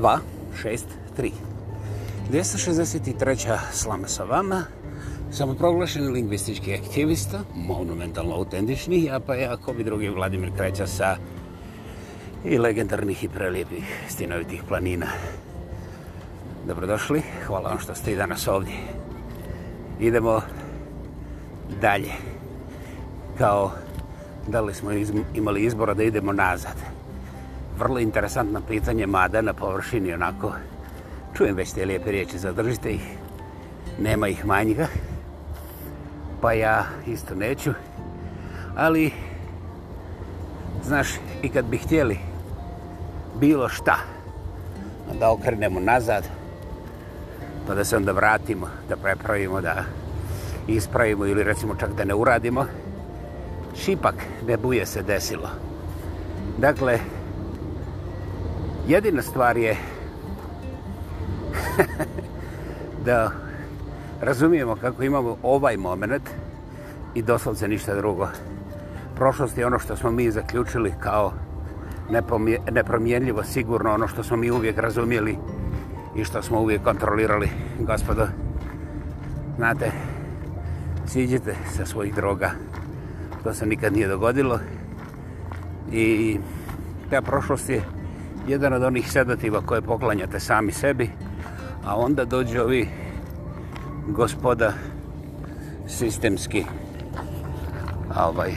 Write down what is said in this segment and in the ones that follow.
263. 263. slama sa vama, samoproglašen lingvistički aktivista, monumentalno autentični, a pa je ako bi drugi Vladimir Kreća sa i legendarnih i prelijepih stinovitih planina. Dobrodošli, hvala vam što ste i danas ovdje. Idemo dalje. Kao da li smo izm, imali izbora da idemo nazad. Hvala vrlo interesantna pitanje, mada na površini onako, čujem već te lijepe riječi, zadržite ih, nema ih manjega, pa ja isto neću, ali, znaš, i kad bi htjeli bilo šta, da okrenemo nazad, pa da se onda vratimo, da prepravimo, da ispravimo ili recimo čak da ne uradimo, šipak ne buje se desilo. Dakle, Jedina stvar je da razumijemo kako imamo ovaj moment i doslovce ništa drugo. Prošlost je ono što smo mi zaključili kao nepromjenljivo sigurno, ono što smo mi uvijek razumijeli i što smo uvijek kontrolirali. Gospodo, znate, siđite sa svojih droga. To se nikad nije dogodilo. I ta prošlost je jedan od onih sedativa koje poklanjate sami sebi, a onda dođu ovi gospoda sistemski ovaj,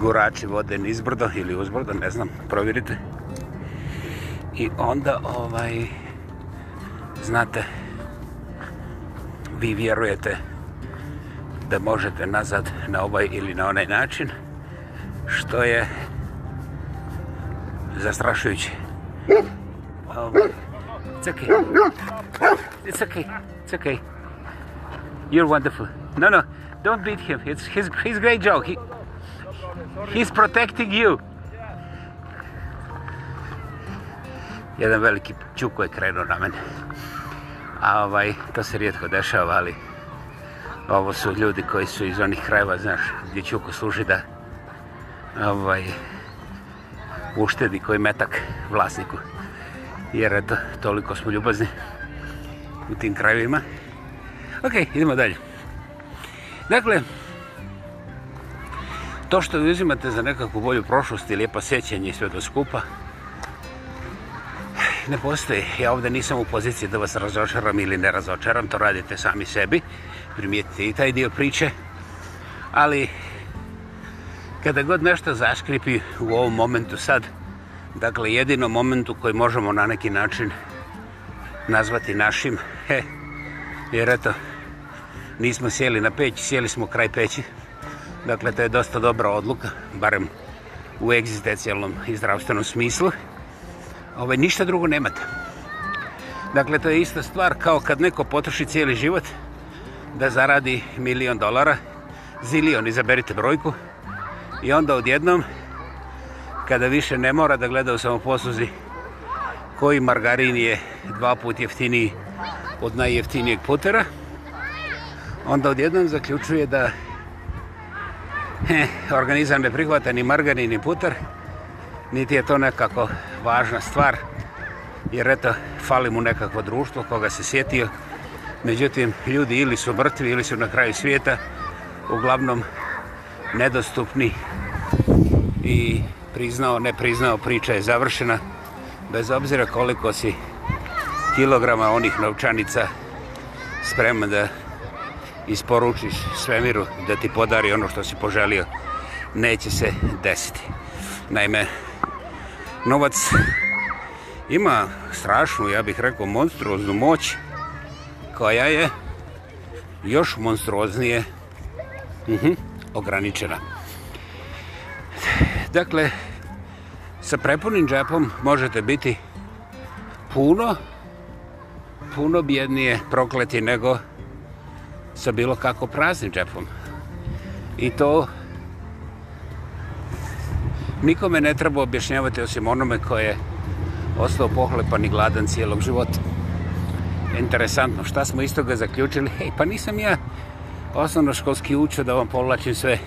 gurači vode nizbrdo ili uzbrdo, ne znam, provjerite. I onda, ovaj, znate, vi vjerujete da možete nazad na ovaj ili na onaj način, što je zastrašujuće. It's okay. It's okay. It's okay. You're wonderful. No, no. Don't beat him. It's his, his great joke. He, he's protecting you. Jedan veliki čuko je krenuo na mene. A ovaj, to se rijetko dešava, ali ovo su ljudi koji su iz onih krajeva, znaš, gdje čuko služi da ovaj, uštedi koji metak vlasniku. Jer eto, toliko smo ljubazni u tim krajevima. Ok, idemo dalje. Dakle, to što uzimate za nekakvu bolju prošlost i lijepa sjećanja i sve do skupa, ne postoji. Ja ovdje nisam u poziciji da vas razočaram ili ne razočaram, to radite sami sebi, primijetite i taj dio priče, ali kada god nešto zaškripi u ovom momentu sad, dakle jedino momentu koji možemo na neki način nazvati našim, he, jer eto, nismo sjeli na peći, sjeli smo kraj peći, dakle to je dosta dobra odluka, barem u egzistencijalnom i zdravstvenom smislu, ove, ovaj, ništa drugo nemate. Dakle, to je ista stvar kao kad neko potroši cijeli život da zaradi milion dolara, zilion, izaberite brojku, I onda odjednom, kada više ne mora da gleda u samoposluzi koji margarin je dva put jeftiniji od najjeftinijeg putera, onda odjednom zaključuje da he, organizam ne prihvata ni margarin ni putar, niti je to nekako važna stvar, jer eto, fali mu nekakvo društvo koga se sjetio, međutim, ljudi ili su mrtvi ili su na kraju svijeta, uglavnom nedostupni i priznao, ne priznao, priča je završena. Bez obzira koliko si kilograma onih novčanica spreman da isporučiš svemiru da ti podari ono što si poželio, neće se desiti. Naime, novac ima strašnu, ja bih rekao, monstruoznu moć koja je još monstruoznije. Mhm. Uh -huh ograničena. Dakle, sa prepunim džepom možete biti puno, puno bjednije prokleti nego sa bilo kako praznim džepom. I to nikome ne treba objašnjavati osim onome koje je ostao pohlepan i gladan cijelog života. Interesantno, šta smo iz toga zaključili? Hej, pa nisam ja osnovnoškolski učio da vam povlačim sve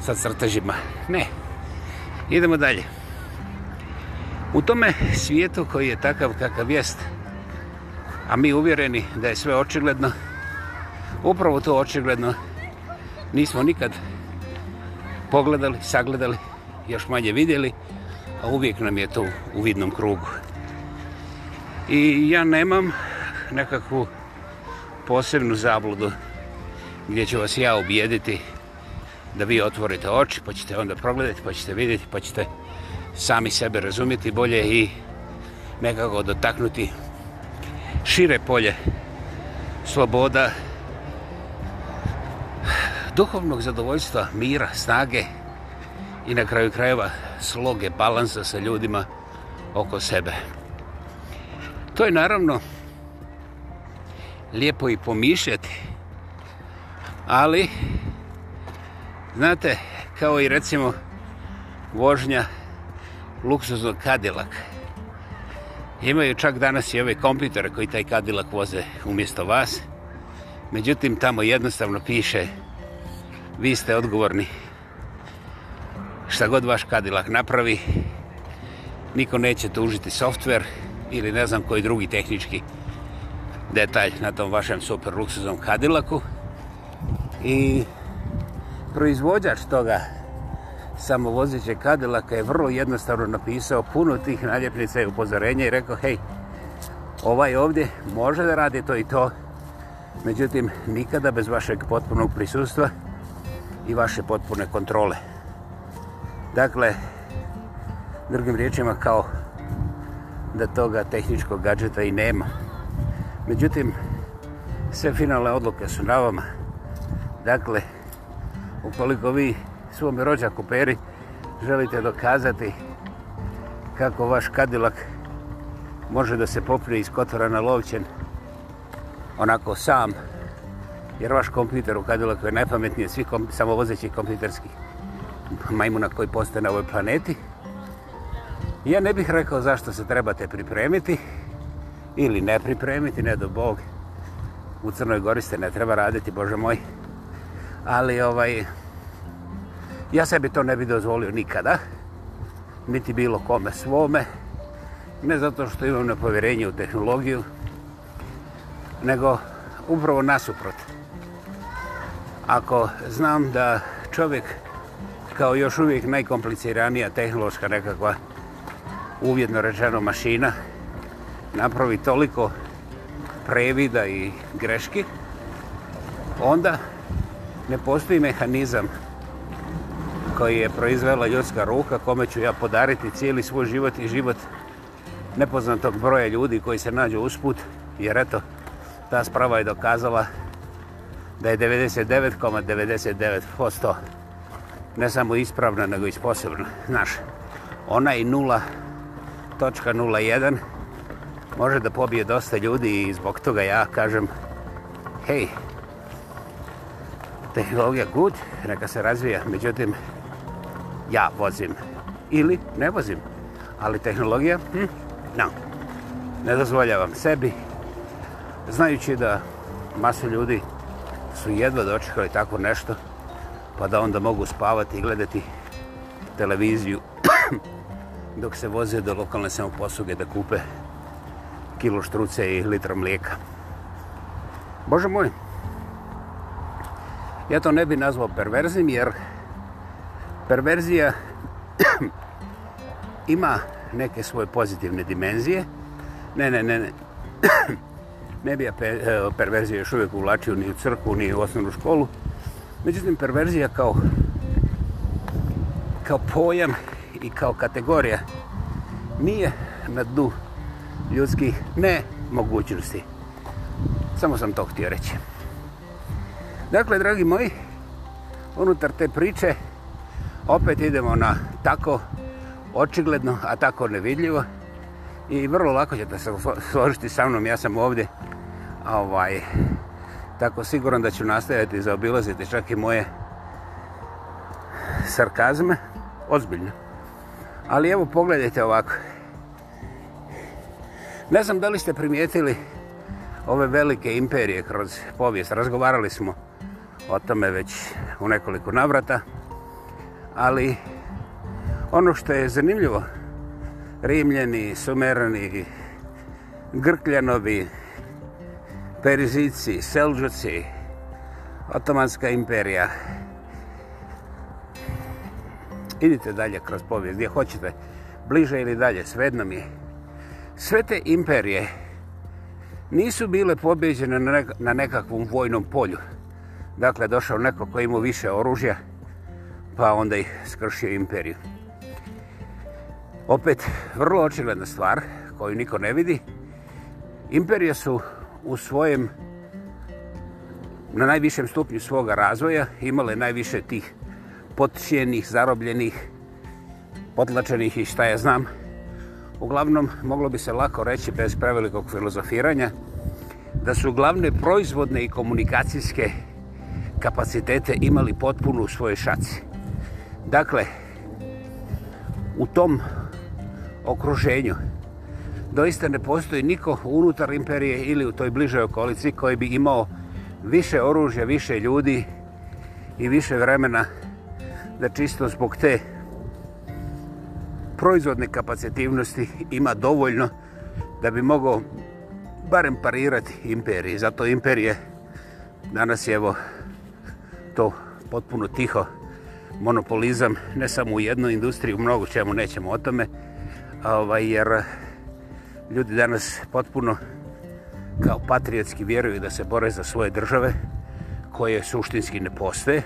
sa crtežima. Ne. Idemo dalje. U tome svijetu koji je takav kakav jest, a mi uvjereni da je sve očigledno, upravo to očigledno nismo nikad pogledali, sagledali, još manje vidjeli, a uvijek nam je to u vidnom krugu. I ja nemam nekakvu posebnu zabludu gdje ću vas ja objediti da vi otvorite oči, pa ćete onda progledati, pa ćete vidjeti, pa ćete sami sebe razumjeti bolje i nekako dotaknuti šire polje sloboda, duhovnog zadovoljstva, mira, snage i na kraju krajeva sloge, balansa sa ljudima oko sebe. To je naravno lijepo i pomišljati, ali znate kao i recimo vožnja luksuznog Cadillac imaju čak danas i ove kompjutere koji taj Cadillac voze umjesto vas međutim tamo jednostavno piše vi ste odgovorni šta god vaš Cadillac napravi niko neće tužiti softver ili ne znam koji drugi tehnički detalj na tom vašem super luksuznom Cadillacu i proizvođač toga samovozeće Kadelaka je vrlo jednostavno napisao puno tih naljepnica i upozorenja i rekao hej, ovaj ovdje može da radi to i to, međutim nikada bez vašeg potpunog prisustva i vaše potpune kontrole. Dakle, drugim riječima kao da toga tehničkog gadžeta i nema. Međutim, sve finalne odluke su na vama. Dakle, ukoliko vi svom rođaku peri želite dokazati kako vaš kadilak može da se poprije iz kotora na lovćen onako sam jer vaš kompjuter u kadilaku je najpametniji od svih kom samovozećih kompjuterskih majmuna koji postoje na ovoj planeti ja ne bih rekao zašto se trebate pripremiti ili ne pripremiti, ne do Bog u Crnoj Gori ste ne treba raditi, Bože moj ali ovaj ja sebi to ne bi dozvolio nikada niti bilo kome svome ne zato što imam nepovjerenje u tehnologiju nego upravo nasuprot ako znam da čovjek kao još uvijek najkompliciranija tehnološka nekakva uvjetno rečeno mašina napravi toliko previda i greški onda ne postoji mehanizam koji je proizvela ljudska ruka, kome ću ja podariti cijeli svoj život i život nepoznatog broja ljudi koji se nađu usput, jer eto, ta sprava je dokazala da je 99,99% ,99 ne samo ispravna, nego i sposobna. Znaš, ona i 0.01 može da pobije dosta ljudi i zbog toga ja kažem, hej, tehnologija good, neka se razvija, međutim, ja vozim ili ne vozim, ali tehnologija, hm, no, ne dozvoljavam sebi, znajući da masa ljudi su jedva dočekali tako nešto, pa da onda mogu spavati i gledati televiziju dok se voze do lokalne samoposluge da kupe kilo štruce i litra mlijeka. Bože moj, Ja to ne bi nazvao perverzim, jer perverzija ima neke svoje pozitivne dimenzije. Ne, ne, ne, ne. ne bi ja e, perverzija još uvijek uvlačio ni u crkvu, ni u osnovnu školu. Međutim, perverzija kao, kao pojam i kao kategorija nije na dnu ljudskih ne mogućnosti. Samo sam to htio reći. Dakle, dragi moji, unutar te priče opet idemo na tako očigledno, a tako nevidljivo. I vrlo lako ćete se složiti sa mnom, ja sam ovdje ovaj, tako siguran da ću nastaviti zaobilaziti čak i moje sarkazme, ozbiljno. Ali evo pogledajte ovako. Ne znam da li ste primijetili ove velike imperije kroz povijest. Razgovarali smo o tome već u nekoliko navrata. Ali ono što je zanimljivo, Rimljani, Sumerani, Grkljanovi, Perizici, Selđuci, Otomanska imperija. Idite dalje kroz povijest, gdje hoćete, bliže ili dalje, svedno mi je. Sve te imperije nisu bile pobjeđene na nekakvom vojnom polju. Dakle, došao neko koji imao više oružja, pa onda ih skršio imperiju. Opet, vrlo očigledna stvar koju niko ne vidi. Imperije su u svojem, na najvišem stupnju svoga razvoja imale najviše tih potičenih, zarobljenih, potlačenih i šta ja znam. Uglavnom, moglo bi se lako reći bez prevelikog filozofiranja da su glavne proizvodne i komunikacijske imperije kapacitete imali potpuno u svojoj šaci. Dakle, u tom okruženju doista ne postoji niko unutar imperije ili u toj bližoj okolici koji bi imao više oružja, više ljudi i više vremena da čisto zbog te proizvodne kapacitivnosti ima dovoljno da bi mogao barem parirati imperije. Zato imperije danas je evo to potpuno tiho monopolizam, ne samo u jednoj industriji, u mnogo čemu nećemo o tome, ovaj, jer eh, ljudi danas potpuno kao patriotski vjeruju da se bore za svoje države koje suštinski ne postoje.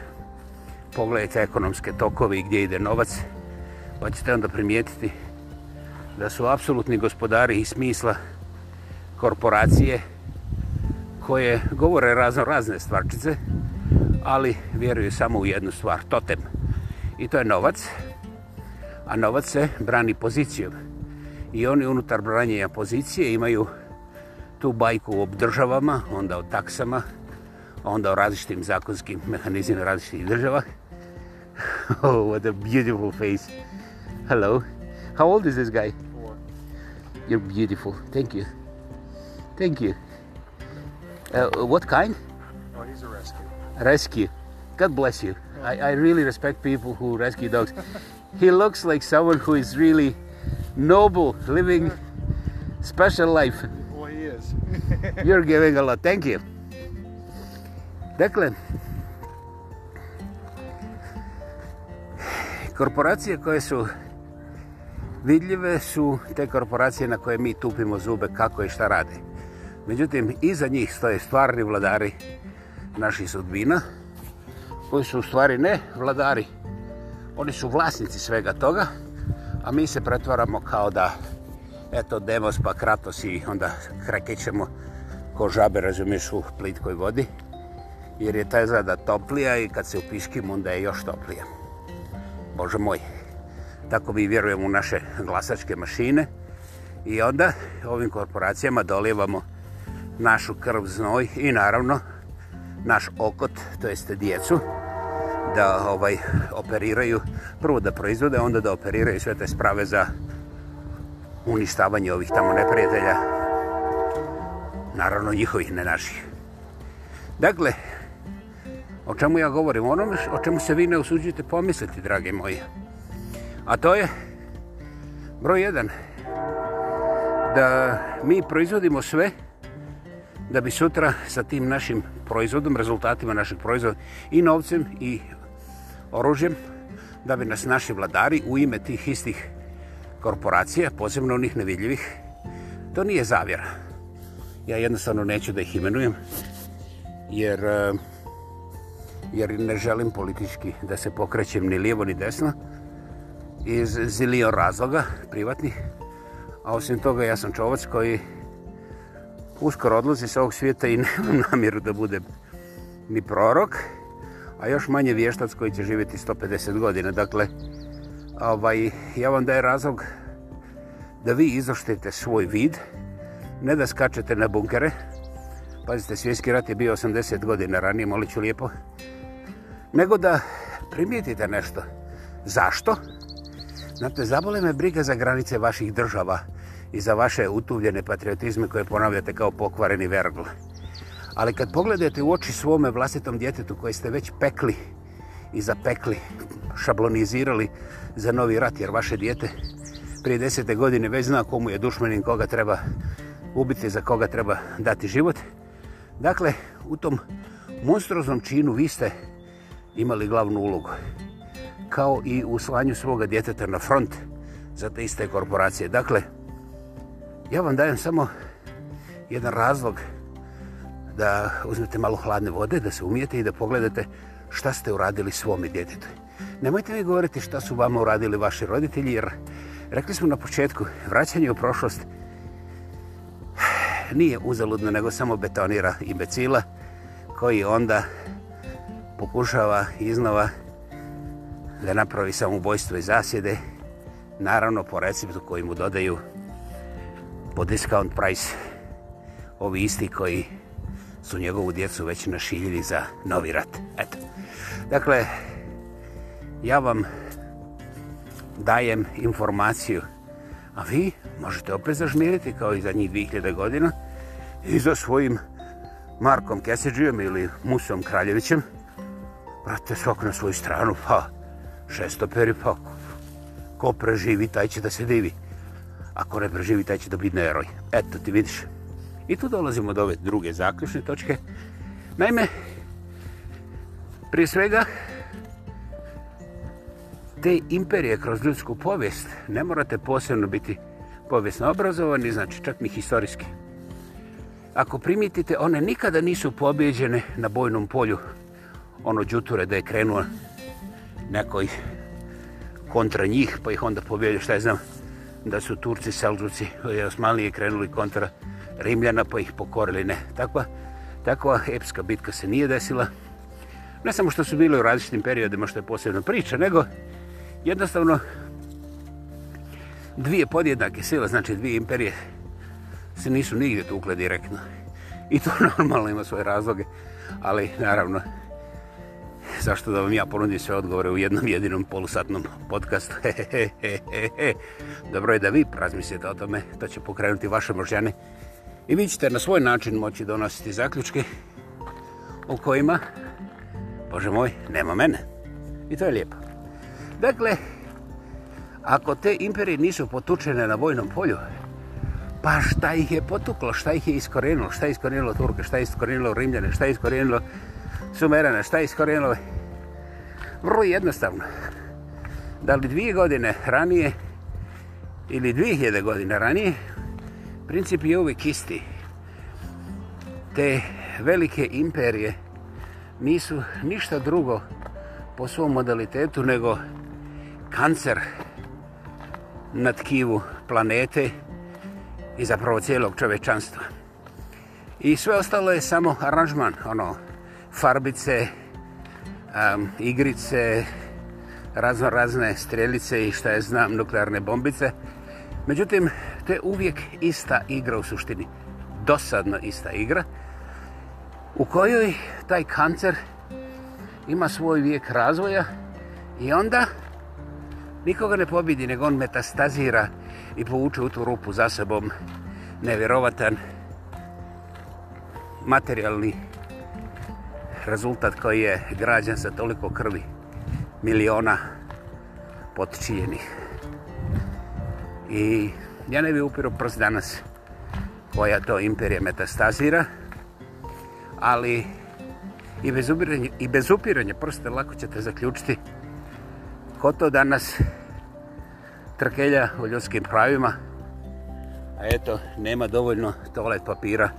Pogledajte ekonomske tokovi i gdje ide novac, pa ćete onda primijetiti da su apsolutni gospodari i smisla korporacije koje govore razno razne stvarčice, ali vjeruju samo u jednu stvar, totem. I to je novac, a novac se brani pozicijom. I oni unutar branjenja pozicije imaju tu bajku o državama, onda o taksama, onda o različitim zakonskim mehanizima različitih država. Oh, what a beautiful face. Hello. How old is this guy? Four. You're beautiful. Thank you. Thank you. Uh, what kind? rescue. God bless you. I, I really respect people who rescue dogs. He looks like someone who is really noble, living special life. Well, he is. You're giving a lot. Thank you. Dakle, korporacije koje su vidljive su te korporacije na koje mi tupimo zube kako i šta rade. Međutim, iza njih stoje stvarni vladari naših sudbina, koji su u stvari ne vladari, oni su vlasnici svega toga, a mi se pretvaramo kao da, eto, demos pa kratos i onda krekećemo ko žabe, razumiješ, u plitkoj vodi, jer je taj zada toplija i kad se upiškimo, onda je još toplija. Bože moj, tako mi vjerujemo u naše glasačke mašine i onda ovim korporacijama dolijevamo našu krv znoj i naravno naš okot, to jeste djecu, da ovaj operiraju, prvo da proizvode, onda da operiraju sve te sprave za uništavanje ovih tamo neprijatelja. Naravno njihovih, ne naših. Dakle, o čemu ja govorim, ono o čemu se vi ne usuđujete pomisliti, drage moje. A to je broj jedan, da mi proizvodimo sve, da bi sutra sa tim našim proizvodom, rezultatima našeg proizvoda i novcem i oružjem, da bi nas naši vladari u ime tih istih korporacija, posebno onih nevidljivih, to nije zavjera. Ja jednostavno neću da ih imenujem, jer, e, jer ne želim politički da se pokrećem ni lijevo ni desno, iz zilio razloga privatnih, a osim toga ja sam čovac koji uskoro odlazim sa ovog svijeta i nemam namjeru da budem ni prorok, a još manje vještac koji će živjeti 150 godina. Dakle, ovaj, ja vam daje razlog da vi izoštite svoj vid, ne da skačete na bunkere. Pazite, svjetski rat je bio 80 godina ranije, molit ću lijepo. Nego da primijetite nešto. Zašto? Znate, zabole me briga za granice vaših država. Zašto? i za vaše utuvljene patriotizme koje ponavljate kao pokvareni vergl. Ali kad pogledate u oči svome vlastitom djetetu koje ste već pekli i zapekli, šablonizirali za novi rat, jer vaše djete prije desete godine već zna komu je dušmanin, koga treba ubiti, za koga treba dati život. Dakle, u tom monstruoznom činu vi ste imali glavnu ulogu. Kao i u slanju svoga djeteta na front za te iste korporacije. Dakle, Ja vam dajem samo jedan razlog da uzmete malo hladne vode, da se umijete i da pogledate šta ste uradili svome djetetu. Nemojte mi govoriti šta su vama uradili vaši roditelji, jer rekli smo na početku, vraćanje u prošlost nije uzaludno, nego samo betonira imbecila koji onda pokušava iznova da napravi samobojstvo i zasjede, naravno po receptu koji mu dodaju po discount price ovi isti koji su njegovu djecu već našiljili za novi rat. Eto. Dakle, ja vam dajem informaciju, a vi možete opet zažmiriti kao i zadnjih 2000 godina i za svojim Markom Keseđijom ili Musom Kraljevićem brate, svak na svoju stranu, pa šestoperi, pa ko preživi, taj će da se divi ako ne preživi, taj će da bide neroj. Eto ti vidiš. I tu dolazimo do ove druge zaključne točke. Naime, prije svega, te imperije kroz ljudsku povijest ne morate posebno biti povijesno obrazovani, znači čak ni historijski. Ako primitite, one nikada nisu pobjeđene na bojnom polju ono džuture da je krenuo nekoj kontra njih, pa ih onda pobjeđu, šta je znam, da su Turci, Selđuci i Osmanlije krenuli kontra Rimljana pa ih pokorili. Ne, takva, takva epska bitka se nije desila. Ne samo što su bili u različitim periodima što je posebna priča, nego jednostavno dvije podjednake sile, znači dvije imperije, se nisu nigdje tukle direktno. I to normalno ima svoje razloge, ali naravno zašto da vam ja ponudim sve odgovore u jednom jedinom polusatnom podcastu. Dobro je da vi razmislite o tome, to će pokrenuti vaše možljane. I vi ćete na svoj način moći donositi zaključke u kojima, Bože moj, nema mene. I to je lijepo. Dakle, ako te imperije nisu potučene na vojnom polju, pa šta ih je potuklo, šta ih je iskorenilo, šta je iskorenilo Turke, šta je iskorenilo Rimljane, šta je iskorenilo... Uh, sumerena, šta je iskorijenilo? Vrlo jednostavno. Da li dvije godine ranije ili dvije hiljede godine ranije, princip je uvijek isti. Te velike imperije nisu ništa drugo po svom modalitetu nego kancer na tkivu planete i zapravo cijelog čovečanstva. I sve ostalo je samo aranžman, ono, farbice, um, igrice, razno razne strelice i šta je znam, nuklearne bombice. Međutim, to je uvijek ista igra u suštini, dosadno ista igra, u kojoj taj kancer ima svoj vijek razvoja i onda nikoga ne pobidi, nego on metastazira i povuče u tu rupu za sobom nevjerovatan materijalni rezultat koji je građan sa toliko krvi, miliona potičinjenih. I ja ne bi upiro prst danas koja to imperija metastazira, ali i bez upiranja, i bez upiranja prste lako ćete zaključiti ko to danas trkelja u ljudskim pravima, a eto, nema dovoljno toalet papira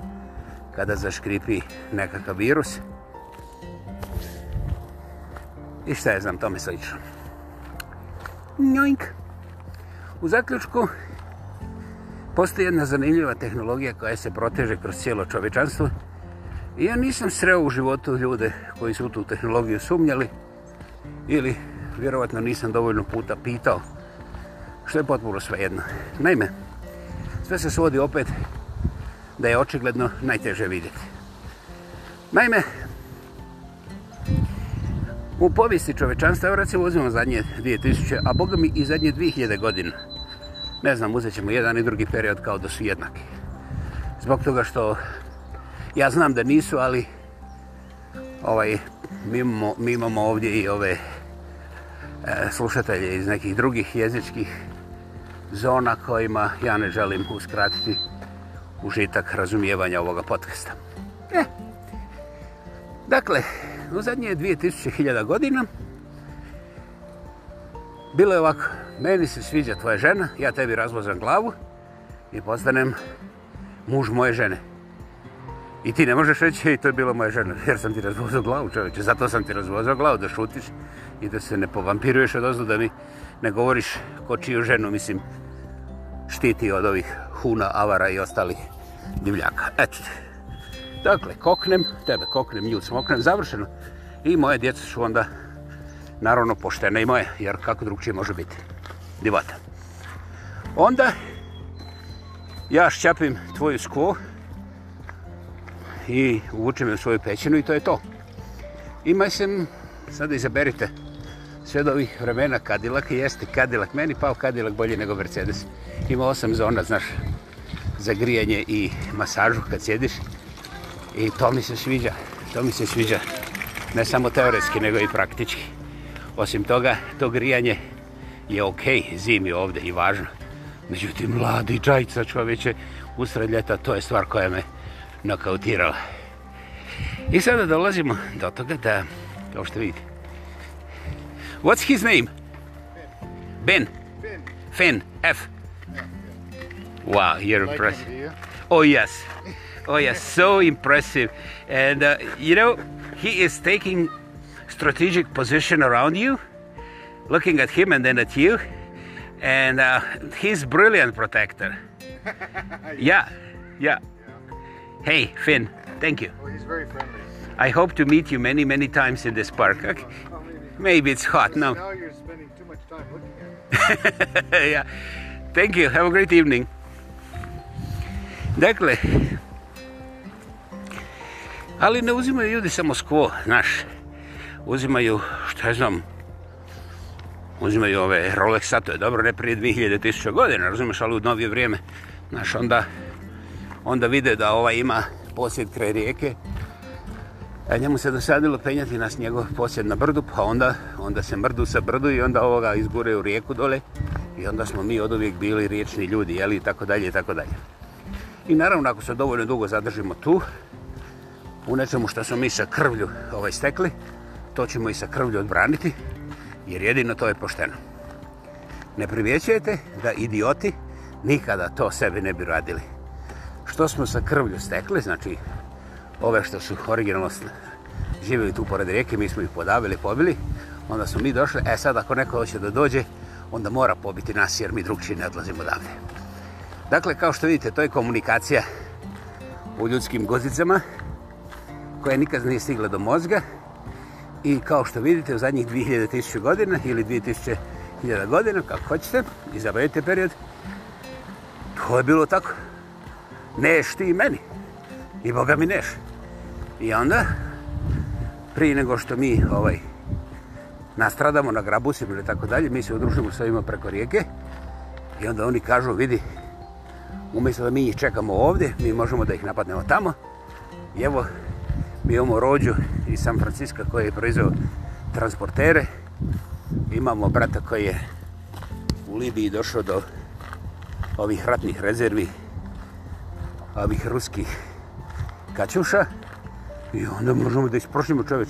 kada zaškripi nekakav virus. Hvala. I šta je znam, tome slično. Njoink. U zaključku postoji jedna zanimljiva tehnologija koja se proteže kroz cijelo čovečanstvo. I ja nisam sreo u životu ljude koji su tu tehnologiju sumnjali ili vjerovatno nisam dovoljno puta pitao što je potpuno svejedno. Naime, sve se svodi opet da je očigledno najteže vidjeti. Naime, U povijesti čovečanstva, evo recimo uzmemo zadnje 2000, a boga mi i zadnje 2000 godina. Ne znam, uzet ćemo jedan i drugi period kao da su jednaki. Zbog toga što ja znam da nisu, ali ovaj, mi, imamo, mi imamo ovdje i ove e, slušatelje iz nekih drugih jezičkih zona kojima ja ne želim uskratiti užitak razumijevanja ovoga podcasta. E. Dakle, U zadnje 2000 godina bilo je ovako, meni se sviđa tvoja žena, ja tebi razvozam glavu i postanem muž moje žene. I ti ne možeš reći, i to je bila moja žena, jer sam ti razvozao glavu, čovječe, zato sam ti razvozao glavu, da šutiš i da se ne povampiruješ od ozdu, da mi ne govoriš ko čiju ženu, mislim, štiti od ovih huna, avara i ostalih divljaka. Eto, Dakle, koknem, tebe koknem, nju smoknem, završeno. I moje djece su onda, naravno, poštene i moje, jer kako drugčije može biti divata. Onda, ja šćapim tvoju sku i uvučem je u svoju pećinu i to je to. Ima sam, sada izaberite, sve do ovih vremena Cadillac, jeste Cadillac, meni pao Cadillac bolje nego Mercedes. Ima osam zona, znaš, za grijanje i masažu kad sjediš. I to mi se sviđa, to mi se sviđa. Ne samo teoretski, nego i praktički. Osim toga, to grijanje je okej, okay, zimi ovde i važno. Međutim, mladi džajca čoveče, usred ljeta, to je stvar koja me nokautirala. I sada dolazimo do toga da, kao što vidite, What's his name? Ben. Ben. Finn. F. Wow, you're impressive. Oh, yes. Oh yeah, so impressive. And uh, you know, he is taking strategic position around you, looking at him and then at you. And uh, he's brilliant protector. yeah. yeah, Hey, Finn, thank you. he's very friendly. I hope to meet you many, many times in this park. Okay. maybe. maybe. it's hot. No. Now you're spending too much time looking at yeah. Thank you. Have a great evening. Dakle, Ali ne uzimaju ljudi samo skvo, znaš. Uzimaju, što ja znam, uzimaju ove Rolex satove, dobro, ne prije 2000 godina, razumiješ, ali u novije vrijeme. Znaš, onda, onda vide da ova ima posjed kraj rijeke, a njemu se dosadilo penjati nas njegov posjed na brdu, pa onda, onda se mrdu sa brdu i onda ovoga izgure u rijeku dole i onda smo mi od uvijek bili riječni ljudi, jeli, i tako dalje, i tako dalje. I naravno, ako se dovoljno dugo zadržimo tu, u nečemu što smo mi sa krvlju ovaj stekli, to ćemo i sa krvlju odbraniti, jer jedino to je pošteno. Ne primjećujete da idioti nikada to sebi ne bi radili. Što smo sa krvlju stekli, znači ove što su originalno živjeli tu pored rijeke, mi smo ih podavili, pobili, onda smo mi došli, e sad ako neko hoće da dođe, onda mora pobiti nas jer mi drugčiji ne odlazimo odavde. Dakle, kao što vidite, to je komunikacija u ljudskim gozicama, koja nikad nije stigla do mozga i kao što vidite u zadnjih 2000 godina ili 2000 godina, kako hoćete, izabavite period, to je bilo tako. Neš ti i meni. I Boga mi neš. I onda, prije nego što mi ovaj, nastradamo na grabusima ili tako dalje, mi se udružimo s ovima preko rijeke i onda oni kažu, vidi, umjesto da mi ih čekamo ovdje, mi možemo da ih napadnemo tamo. I evo, Mi imamo rođu iz San Francisco koji je proizveo transportere. Imamo brata koji je u Libiji došao do ovih ratnih rezervi, ovih ruskih kačuša. I onda možemo da isprošnimo čoveč.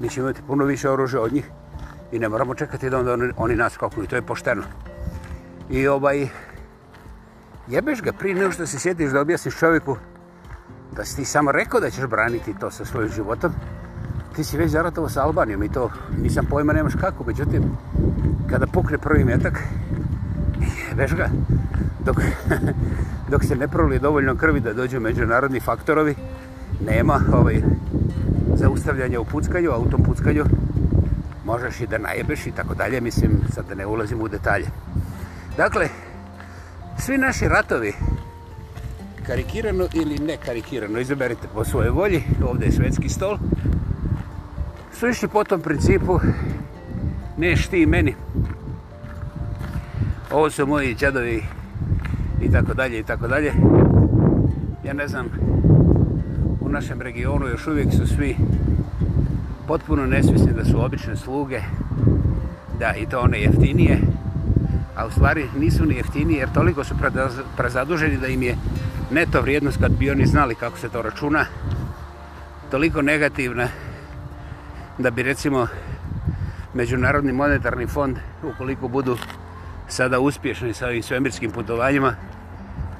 Mi ćemo imati puno više oružja od njih i ne moramo čekati da oni, oni nas kopnu. I to je pošteno. I ovaj, jebeš ga prije nego što se sjetiš da objasniš čovjeku da si ti samo rekao da ćeš braniti to sa svojim životom, ti si već zaratovo sa Albanijom i to nisam pojma nemaš kako, međutim, kada pukne prvi metak, veš ga, dok, dok se ne prolije dovoljno krvi da dođu međunarodni faktorovi, nema ovaj, zaustavljanja u puckanju, a u tom puckanju možeš i da najebeš i tako dalje, mislim, sad da ne ulazim u detalje. Dakle, svi naši ratovi, karikirano ili ne karikirano, izaberite po svoje volji, ovdje je svetski stol. Su išli po tom principu, neš ti meni. Ovo su moji džadovi i tako dalje i tako dalje. Ja ne znam, u našem regionu još uvijek su svi potpuno nesvisni da su obične sluge, da i to one jeftinije, a u stvari nisu ni jeftinije jer toliko su prezaduženi da im je neto vrijednost kad bi oni znali kako se to računa toliko negativna da bi recimo Međunarodni monetarni fond ukoliko budu sada uspješni sa ovim svemirskim putovanjima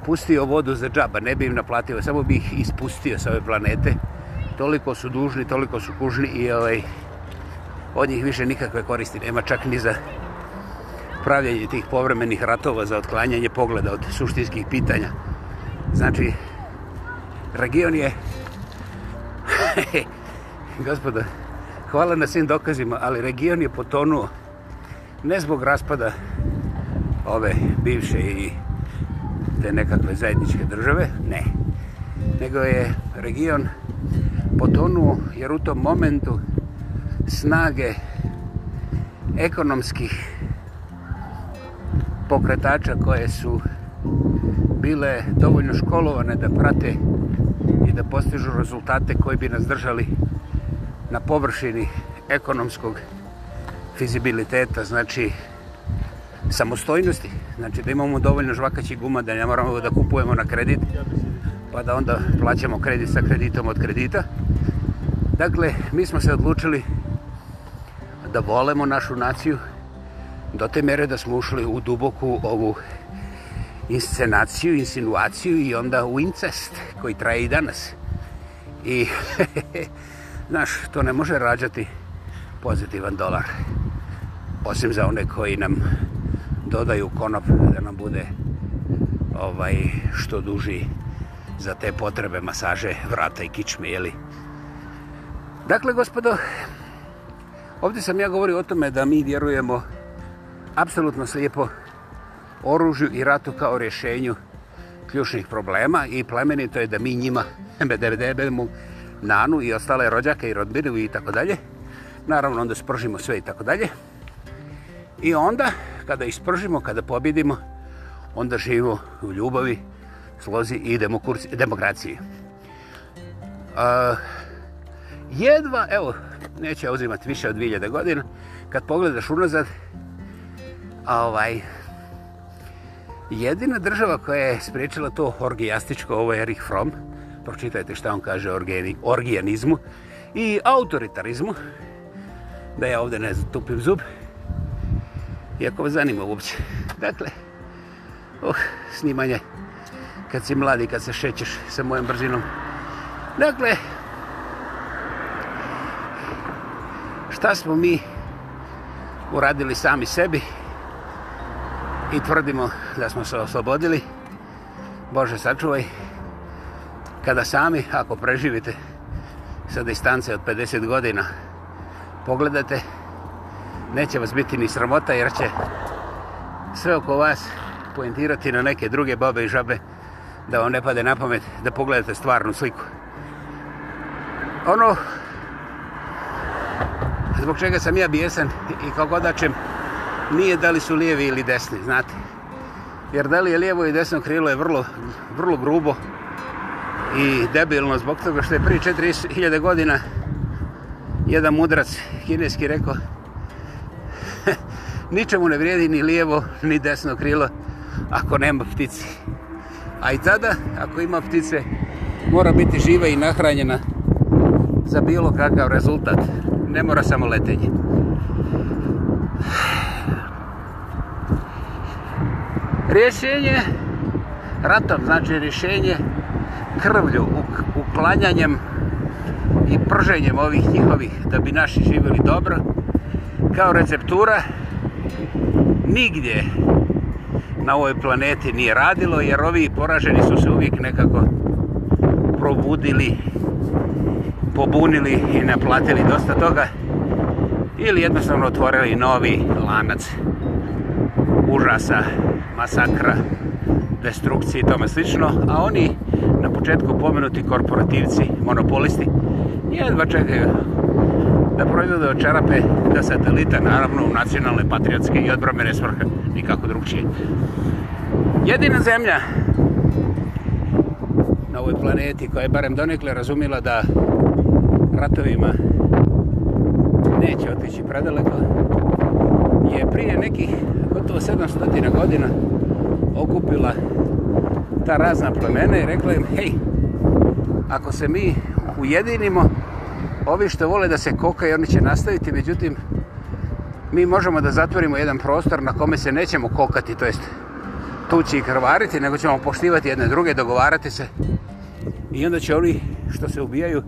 pustio vodu za džaba ne bi im naplatio, samo bi ih ispustio sa ove planete toliko su dužni, toliko su kužni i ovaj, od njih više nikakve koristi nema čak ni za pravljanje tih povremenih ratova za otklanjanje pogleda od suštinskih pitanja Znači, region je... Gospoda, hvala na svim dokazima, ali region je potonuo ne zbog raspada ove bivše i te nekakve zajedničke države, ne. Nego je region potonuo jer u tom momentu snage ekonomskih pokretača koje su bile dovoljno školovane da prate i da postižu rezultate koji bi nas držali na površini ekonomskog fizibiliteta, znači samostojnosti, znači da imamo dovoljno žvakaći guma da ne moramo da kupujemo na kredit, pa da onda plaćamo kredit sa kreditom od kredita. Dakle, mi smo se odlučili da volemo našu naciju do te mere da smo ušli u duboku ovu inscenaciju, insinuaciju i onda u incest koji traje i danas. I, znaš, to ne može rađati pozitivan dolar. Osim za one koji nam dodaju konop da nam bude ovaj što duži za te potrebe masaže vrata i kičme, jeli? Dakle, gospodo, ovdje sam ja govorio o tome da mi vjerujemo apsolutno slijepo oružju i ratu kao rješenju ključnih problema i plemenito je da mi njima bedemo nanu i ostale rođake i rodbinu i tako dalje. Naravno, onda spržimo sve i tako dalje. I onda, kada ispržimo, kada pobjedimo, onda živo u ljubavi, slozi i demokraciji. Uh, jedva, evo, neće uzimati više od 2000 godina, kad pogledaš unazad, ovaj, Jedina država koja je spriječila to orgijastičko, ovo je Erich Fromm, pročitajte šta on kaže o orgijanizmu i autoritarizmu, da ja ovdje ne tupim zub, iako vas zanima uopće. Dakle, oh, snimanje, kad si mladi, kad se šećeš sa mojom brzinom. Dakle, šta smo mi uradili sami sebi, i tvrdimo da smo se oslobodili. Bože, sačuvaj, kada sami, ako preživite sa distance od 50 godina, pogledate, neće vas biti ni sramota, jer će sve oko vas pojentirati na neke druge babe i žabe da vam ne pade na pamet, da pogledate stvarnu sliku. Ono zbog čega sam ja bijesan i kao godačem, nije da li su lijevi ili desni, znate. Jer da li je lijevo i desno krilo je vrlo, vrlo grubo i debilno zbog toga što je prije 4000 godina jedan mudrac kineski rekao ničemu ne vrijedi ni lijevo ni desno krilo ako nema ptici. A i tada, ako ima ptice, mora biti živa i nahranjena za bilo kakav rezultat. Ne mora samo letenje. Rješenje ratom, znači rješenje krvlju, uklanjanjem i prženjem ovih njihovih da bi naši živjeli dobro, kao receptura, nigdje na ovoj planeti nije radilo, jer ovi poraženi su se uvijek nekako probudili, pobunili i naplatili dosta toga ili jednostavno otvorili novi lanac užasa. Užasa masakra, destrukcije i tome slično, a oni na početku pomenuti korporativci, monopolisti, jedva čekaju da proizvode od čarape da satelita, naravno, u nacionalne, patriotske i odbromene svrhe, nikako drugčije. Jedina zemlja na ovoj planeti koja je barem donekle razumila da ratovima neće otići predaleko je prije nekih gotovo 700 godina okupila ta razna plemena i rekla im, hej, ako se mi ujedinimo, ovi što vole da se koka i oni će nastaviti, međutim, mi možemo da zatvorimo jedan prostor na kome se nećemo kokati, to jest tući i krvariti, nego ćemo poštivati jedne druge, dogovarati se. I onda će oni što se ubijaju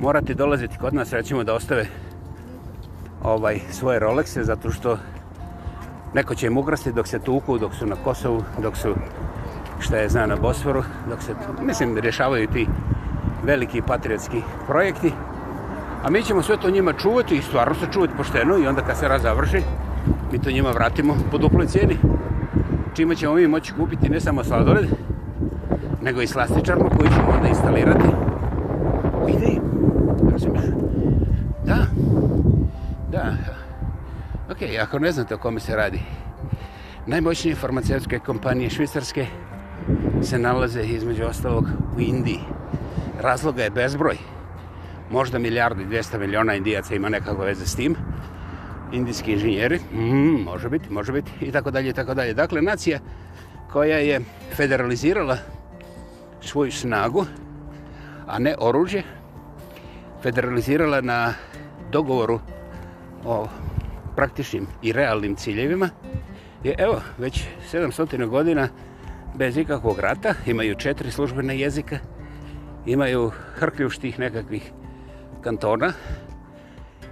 morati dolaziti kod nas, recimo da ostave ovaj svoje Rolexe, zato što neko će im ugrasti dok se tuku, dok su na Kosovu, dok su, šta je zna, na Bosforu, dok se, mislim, rješavaju ti veliki patriotski projekti. A mi ćemo sve to njima čuvati i stvarno se čuvati pošteno i onda kad se razavrši, mi to njima vratimo po duploj cijeni. Čima ćemo mi moći kupiti ne samo sladoled, nego i slastičarno koji ćemo onda instalirati ako ne znate o kome se radi, najmoćnije farmaceutske kompanije švicarske se nalaze između ostalog u Indiji. Razloga je bezbroj. Možda milijardu i dvijesta miliona Indijaca ima nekakve veze s tim. Indijski inženjeri, mm, može biti, može biti, i tako dalje, i tako dalje. Dakle, nacija koja je federalizirala svoju snagu, a ne oružje, federalizirala na dogovoru o praktičnim i realnim ciljevima, je evo, već 700 godina bez ikakvog rata, imaju četiri službene jezika, imaju hrkljuštih nekakvih kantona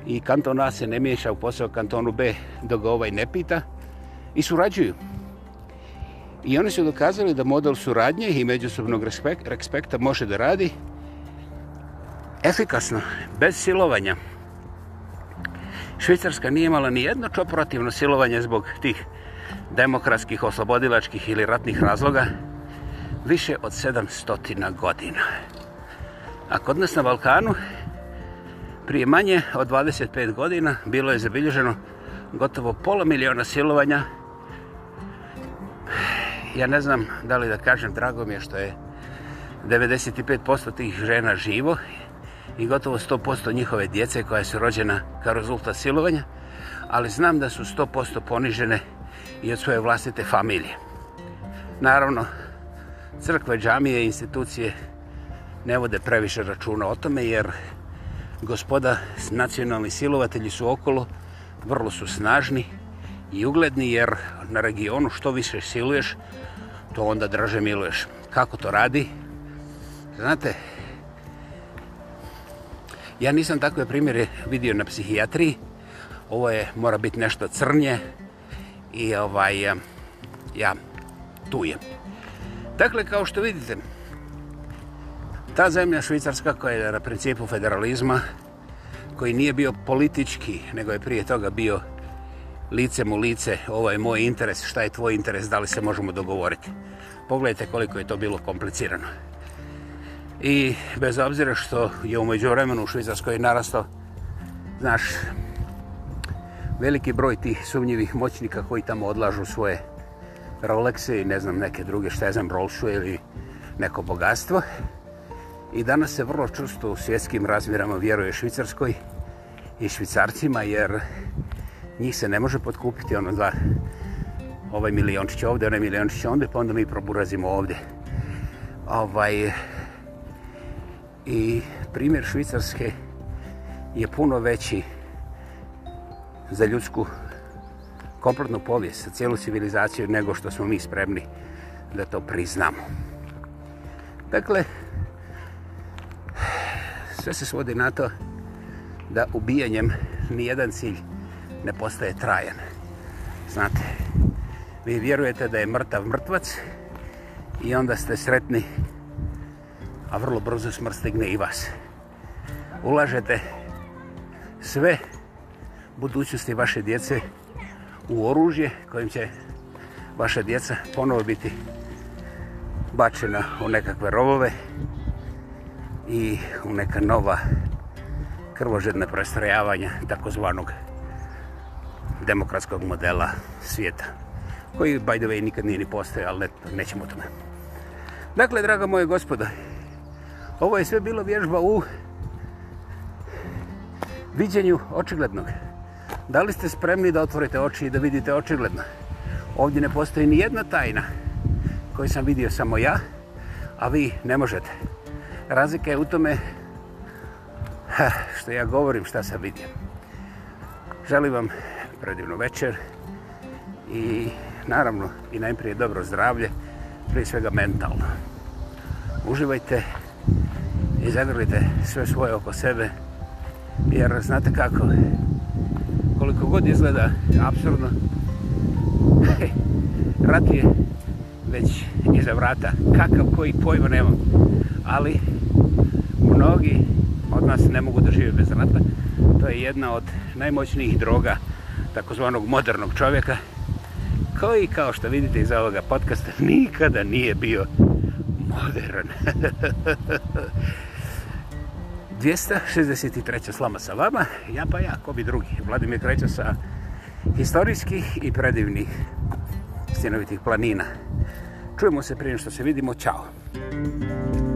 i kanton A se ne miješa u posao kantonu B dok ga ovaj ne pita i surađuju. I oni su dokazali da model suradnje i međusobnog respekta može da radi efikasno, bez silovanja. Švicarska nije imala ni jedno čoporativno silovanje zbog tih demokratskih, oslobodilačkih ili ratnih razloga više od 700 godina. A kod nas na Balkanu prije manje od 25 godina bilo je zabilježeno gotovo pola miliona silovanja. Ja ne znam da li da kažem, drago mi je što je 95% tih žena živo, i gotovo 100% njihove djece koja su rođena kao rezultat silovanja, ali znam da su 100% ponižene i od svoje vlastite familije. Naravno, crkve, džamije i institucije ne vode previše računa o tome, jer gospoda nacionalni silovatelji su okolo, vrlo su snažni i ugledni, jer na regionu što više siluješ, to onda draže miluješ. Kako to radi? Znate, Ja nisam takve primjere vidio na psihijatriji. Ovo je, mora biti nešto crnje. I ovaj, ja, tu je. Dakle, kao što vidite, ta zemlja švicarska koja je na principu federalizma, koji nije bio politički, nego je prije toga bio lice mu lice, ovo je moj interes, šta je tvoj interes, da li se možemo dogovoriti. Pogledajte koliko je to bilo komplicirano i bez obzira što je umeđu vremenu u Švizarskoj narastao znaš veliki broj tih sumnjivih moćnika koji tamo odlažu svoje Rolexe i ne znam neke druge šta je znam Rolšu ili neko bogatstvo i danas se vrlo čusto u svjetskim razmjerama vjeruje Švicarskoj i Švicarcima jer njih se ne može podkupiti ono za ovaj milijončić ovdje, onaj milijončić ovdje pa onda mi proburazimo ovdje ovaj i primjer Švicarske je puno veći za ljudsku kompletnu povijest, za cijelu civilizaciju nego što smo mi spremni da to priznamo. Dakle, sve se svodi na to da ubijanjem nijedan cilj ne postaje trajan. Znate, vi vjerujete da je mrtav mrtvac i onda ste sretni a vrlo brzo smrt stigne i vas. Ulažete sve budućnosti vaše djece u oružje kojim će vaša djeca ponovo biti bačena u nekakve rovove i u neka nova krvožedna prestrojavanja takozvanog demokratskog modela svijeta koji, by the way, nikad nije ni postoje, ali ne, nećemo o tome. Dakle, draga moje gospode, Ovo je sve bilo vježba u viđenju očiglednog. Da li ste spremni da otvorite oči i da vidite očigledno? Ovdje ne postoji ni jedna tajna koju sam vidio samo ja, a vi ne možete. Razlika je u tome što ja govorim šta sam vidio. Želim vam predivnu večer i naravno i najprije dobro zdravlje, prije svega mentalno. Uživajte i zagrlite sve svoje oko sebe jer znate kako koliko god izgleda absurdno rat je već iza vrata kakav koji pojma nemam ali mnogi od nas ne mogu da žive bez rata to je jedna od najmoćnijih droga takozvanog modernog čovjeka koji kao što vidite iz ovoga podcasta nikada nije bio modern 263. slama sa vama, ja pa ja, ko bi drugi, Vladimir Treća sa historijskih i predivnih stjenovitih planina. Čujemo se prije što se vidimo, čao! Thank you.